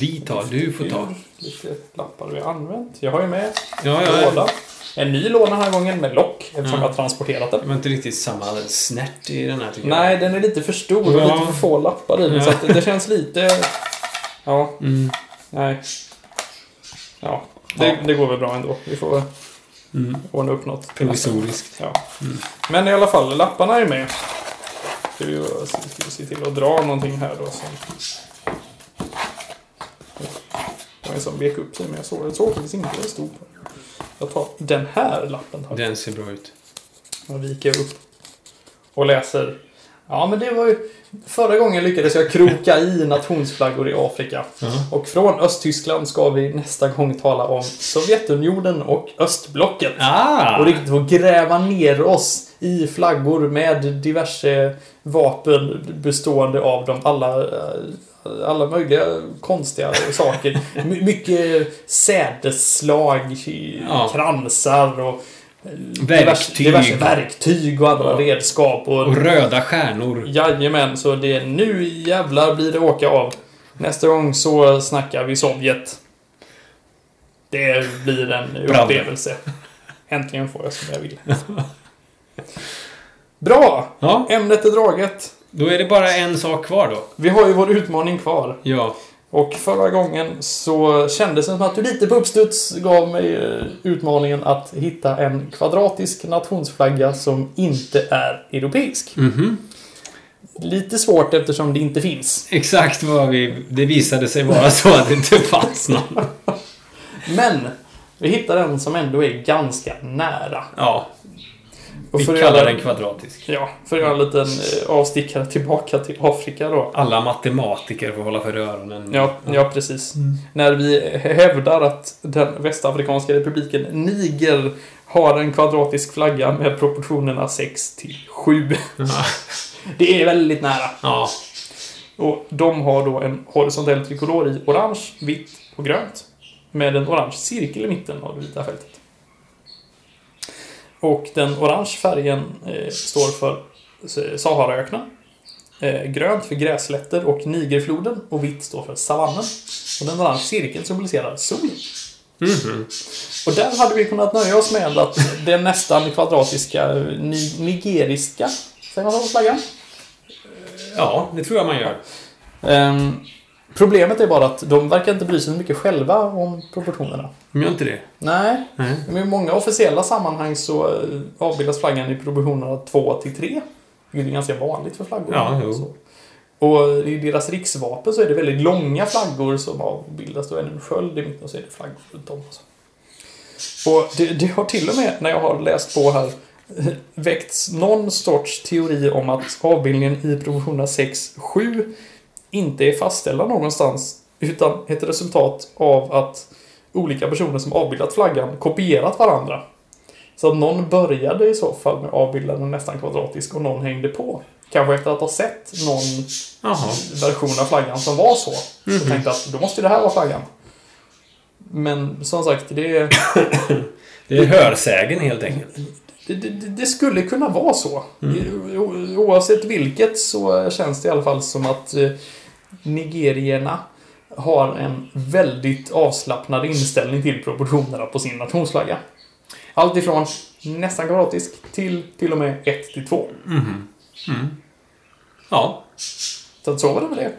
Vi tar, du får ta. Lite lappar vi har använt. Jag har ju med Ja, ja, låda. En ny låda den här gången med lock eftersom Mm. jag har transporterat den. Det var inte riktigt samma snärt i den här tycker jag. Nej, den är lite för stor och Ja. lite för få lappar i den. Ja. Så att det känns lite... Ja, Mm. nej. Ja, det, Ja. det går väl bra ändå. Vi får Mm. ordna upp något. Provisoriskt. Ja. Mm. Men i alla fall, lapparna är med. Ska vi, ska vi se till att dra någonting här då. Som... Det var en som vek upp sig, men jag såg, jag såg faktiskt inte vad det stod på. Jag tar den här lappen. Tar. Den ser bra ut. Jag viker upp och läser. Ja, men det var ju... Förra gången lyckades jag kroka i nationsflaggor i Afrika. Ja. Och från Östtyskland ska vi nästa gång tala om Sovjetunionen och östblocket. Ah! Och riktigt få gräva ner oss i flaggor med diverse vapen bestående av de alla, eh, alla möjliga konstiga saker. My- mycket sädesslag, Ja. kransar och Verktyg. diverse verktyg och andra Ja. redskap. Och, Och röda stjärnor. Jajamän, så det är nu jävlar blir det åka av. Nästa gång så snackar vi Sovjet. Det blir en upplevelse. Äntligen får jag som jag vill. [LAUGHS] Bra! Ja, Ämnet är draget. då är det bara en sak kvar då. Vi har ju vår utmaning kvar. Ja. Och förra gången så kändes det som att du lite på uppstuds gav mig eh, utmaningen att hitta en kvadratisk nationsflagga som inte är europeisk. Mhm. Lite svårt eftersom det inte finns. Exakt vad vi... Det visade sig vara så att det inte fanns någon. [LAUGHS] Men vi hittade en som ändå är ganska nära. Ja, Och vi kallar den kvadratisk. Ja, för att göra en liten eh, avstickare tillbaka till Afrika då. Alla matematiker får hålla för öronen. Ja, ja precis. Mm. När vi hävdar att den västafrikanska republiken Niger har en kvadratisk flagga med proportionerna 6 till 7. Ja. [LAUGHS] Det är väldigt nära. ja. Och de har då en horisontell trikolor i orange, vitt och grönt. Med en orange cirkel i mitten av det vita fältet. Och den orange färgen eh, står för eh, Saharaöknen. Eh, grönt för grässlätter och Nigerfloden. Och vitt står för savannen. Och den orange cirkeln symboliserar solen. Mhm. Och där hade vi kunnat nöja oss med att den nästan kvadratiska ni nigeriska, säger man så på flaggan? ja, det tror jag man gör. Ehm, problemet är bara att de verkar inte bry sig så mycket själva om proportionerna. De gör inte det? Nej, Nej. men i många officiella sammanhang så eh, avbildas flaggan i proportionerna 2 till 3. Vilket är ganska vanligt för flaggor. Ja, jo. Så. Och i deras riksvapen så är det väldigt långa flaggor som avbildas. Då är det en sköld i mitten och så är det flaggor runt om. Och det, det har till och med, när jag har läst på här, väckts någon sorts teori om att avbildningen i proportionerna 6-7 inte är fastställda någonstans utan ett resultat av att olika personer som avbildat flaggan kopierat varandra. Så att någon började i så fall med att avbilda den nästan kvadratisk och någon hängde på. Kanske efter att ha sett någon Jaha. version av flaggan som var så. Så Mhm. tänkte att då måste ju det här vara flaggan. Men som sagt, det, Det är hörsägen helt enkelt. det, det, det skulle kunna vara så. O- Oavsett vilket så känns det i alla fall som att eh, nigerierna har en väldigt avslappnad inställning till proportionerna på sin nationsflagga. Allt ifrån nästan kvadratisk till till och med 1 till 2. Mhm. Mm. Ja, Så att så var det med det.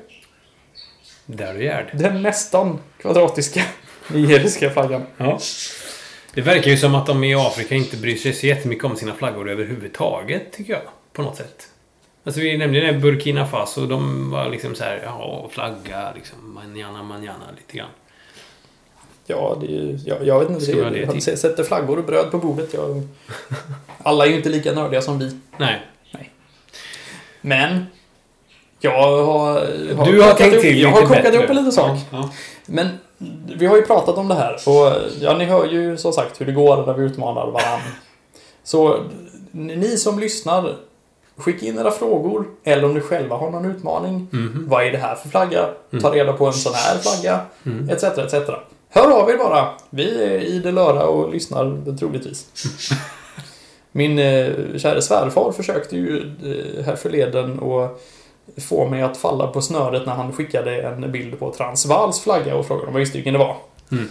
där du är. Den nästan kvadratiska nigeriska flaggan. Ja. Det verkar ju som att de i Afrika inte bryr sig så jättemycket om sina flaggor överhuvudtaget, tycker jag. På något sätt. Alltså vi nämnde det Burkina Faso, de var liksom så här, ja, flagga, liksom, manjana, manjana, lite grann. Ja, det är, ju- jag, jag vet inte. Det, det till? sätter flaggor och bröd på bordet. Jag, [LAUGHS] alla är ju inte lika nördiga som vi. Nej. Men jag har... Du har tänkt ihop- till Jag har kokat bättre. ihop en liten sak. Ja, Men vi har ju pratat om det här och ja, ni hör ju som sagt hur det går när vi utmanar varandra. Så ni som lyssnar, skicka in era frågor eller om ni själva har någon utmaning. Mhm. Vad är det här för flagga? Ta reda på en sån här flagga. Mm. Etc, etc. Hör av er bara. Vi är idel öra och lyssnar troligtvis. [LAUGHS] Min eh, kära svärfar försökte ju eh, här förleden och få mig att falla på snöret när han skickade en bild på Transvaals flagga och frågade om jag visste vilken det var. Mm.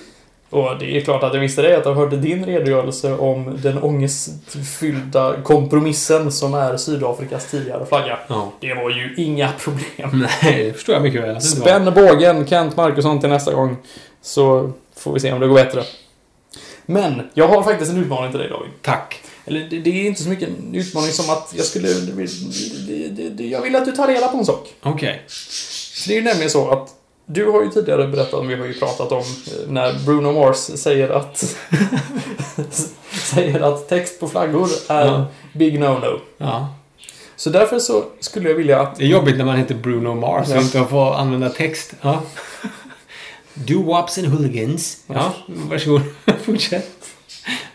Och det är klart att jag visste det, att jag hörde din redogörelse om den ångestfyllda kompromissen som är Sydafrikas tidigare flagga. Ja. Det var ju inga problem. Nej, det förstår jag mycket väl. var. Spänn bågen, Kent Markusson, till nästa gång. Så får vi se om det går bättre. Men, jag har faktiskt en utmaning till dig David. Tack. Eller det, det är inte så mycket en utmaning som att jag skulle... Det, det, jag vill att du tar reda på en sak. Okej. För det är ju nämligen så att du har ju tidigare berättat om, vi har ju pratat om eh, när Bruno Mars säger att [LAUGHS] säger att text på flaggor är Ja. big no-no. Ja. Så därför så skulle jag vilja att Det är jobbigt när man heter Bruno Mars och Ja. inte får använda text. Ja. Do-wops and hooligans. Ja, varsågod. [LAUGHS] Fortsätt.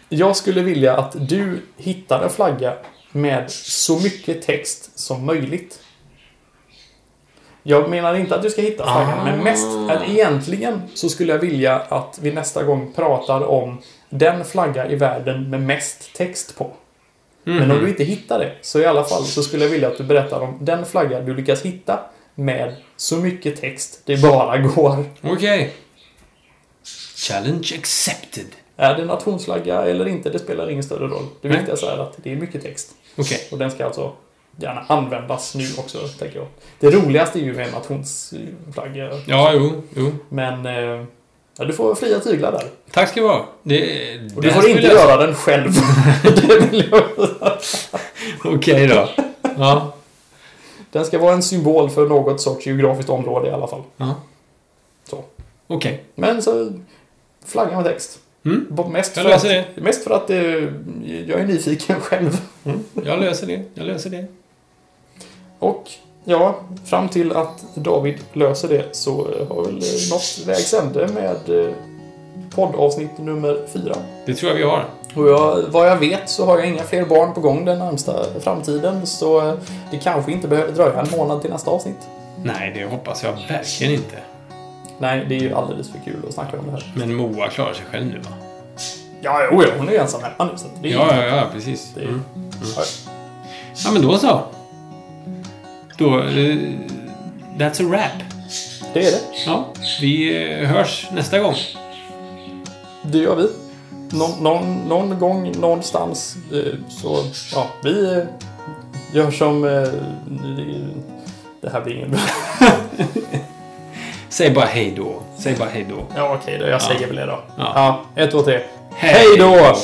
jag skulle vilja att du hittar en flagga med så mycket text som möjligt. Jag menar inte att du ska hitta flaggan, Ah. men mest att egentligen så skulle jag vilja att vi nästa gång pratar om den flagga i världen med mest text på. Men om du inte hittar det, så i alla fall så skulle jag vilja att du berättar om den flagga du lyckas hitta med så mycket text det bara går. Okej. Challenge accepted. Är det nationsflagga eller inte, det spelar ingen större roll. Det viktigaste är att det är mycket text. Okej. Och den ska alltså gärna användas nu också, tänker jag. Det roligaste är ju med en nationsflagga. Ja, jo, jo. Men eh, ja, du får fria tyglar där. Tack ska du ha. Det, Och du får inte jag- göra den själv. [LAUGHS] Okej då. Ja. Den ska vara en symbol för något sorts geografiskt område i alla fall. ja. Så. Okej. Men så... Flagga med text. Mm. Mest Jag för, löser att, mest för att eh, jag är nyfiken själv. Jag löser det. Jag löser det. Och ja, fram till att David löser det så eh, har väl eh, nått vägs ände med eh, poddavsnitt nummer fyra. Det tror jag vi har. Och jag, vad jag vet så har jag inga fler barn på gång den närmsta framtiden så det kanske inte behöver dröja en månad till nästa avsnitt. Nej, det hoppas jag verkligen inte. Nej, det är ju alldeles för kul att snacka om det här. Men Moa klarar sig själv nu va? Ja, jo, ja, hon är ju ensam hemma nu så det är Ja, ja, ja, precis. Det är, Mm. ja. Ja, men då så. Då... eh, that's a wrap. det är det. Ja, vi eh, hörs nästa gång. Det gör vi. Någon, någon, någon gång, någonstans. eh, Så, ja, vi gör som... det- här blir ingen bra. [LAUGHS] Säg bara hej då. Säg bara hej då. Ja, okej då. Jag säger väl det då. Ja. Ja, ett, två, tre. Hej då!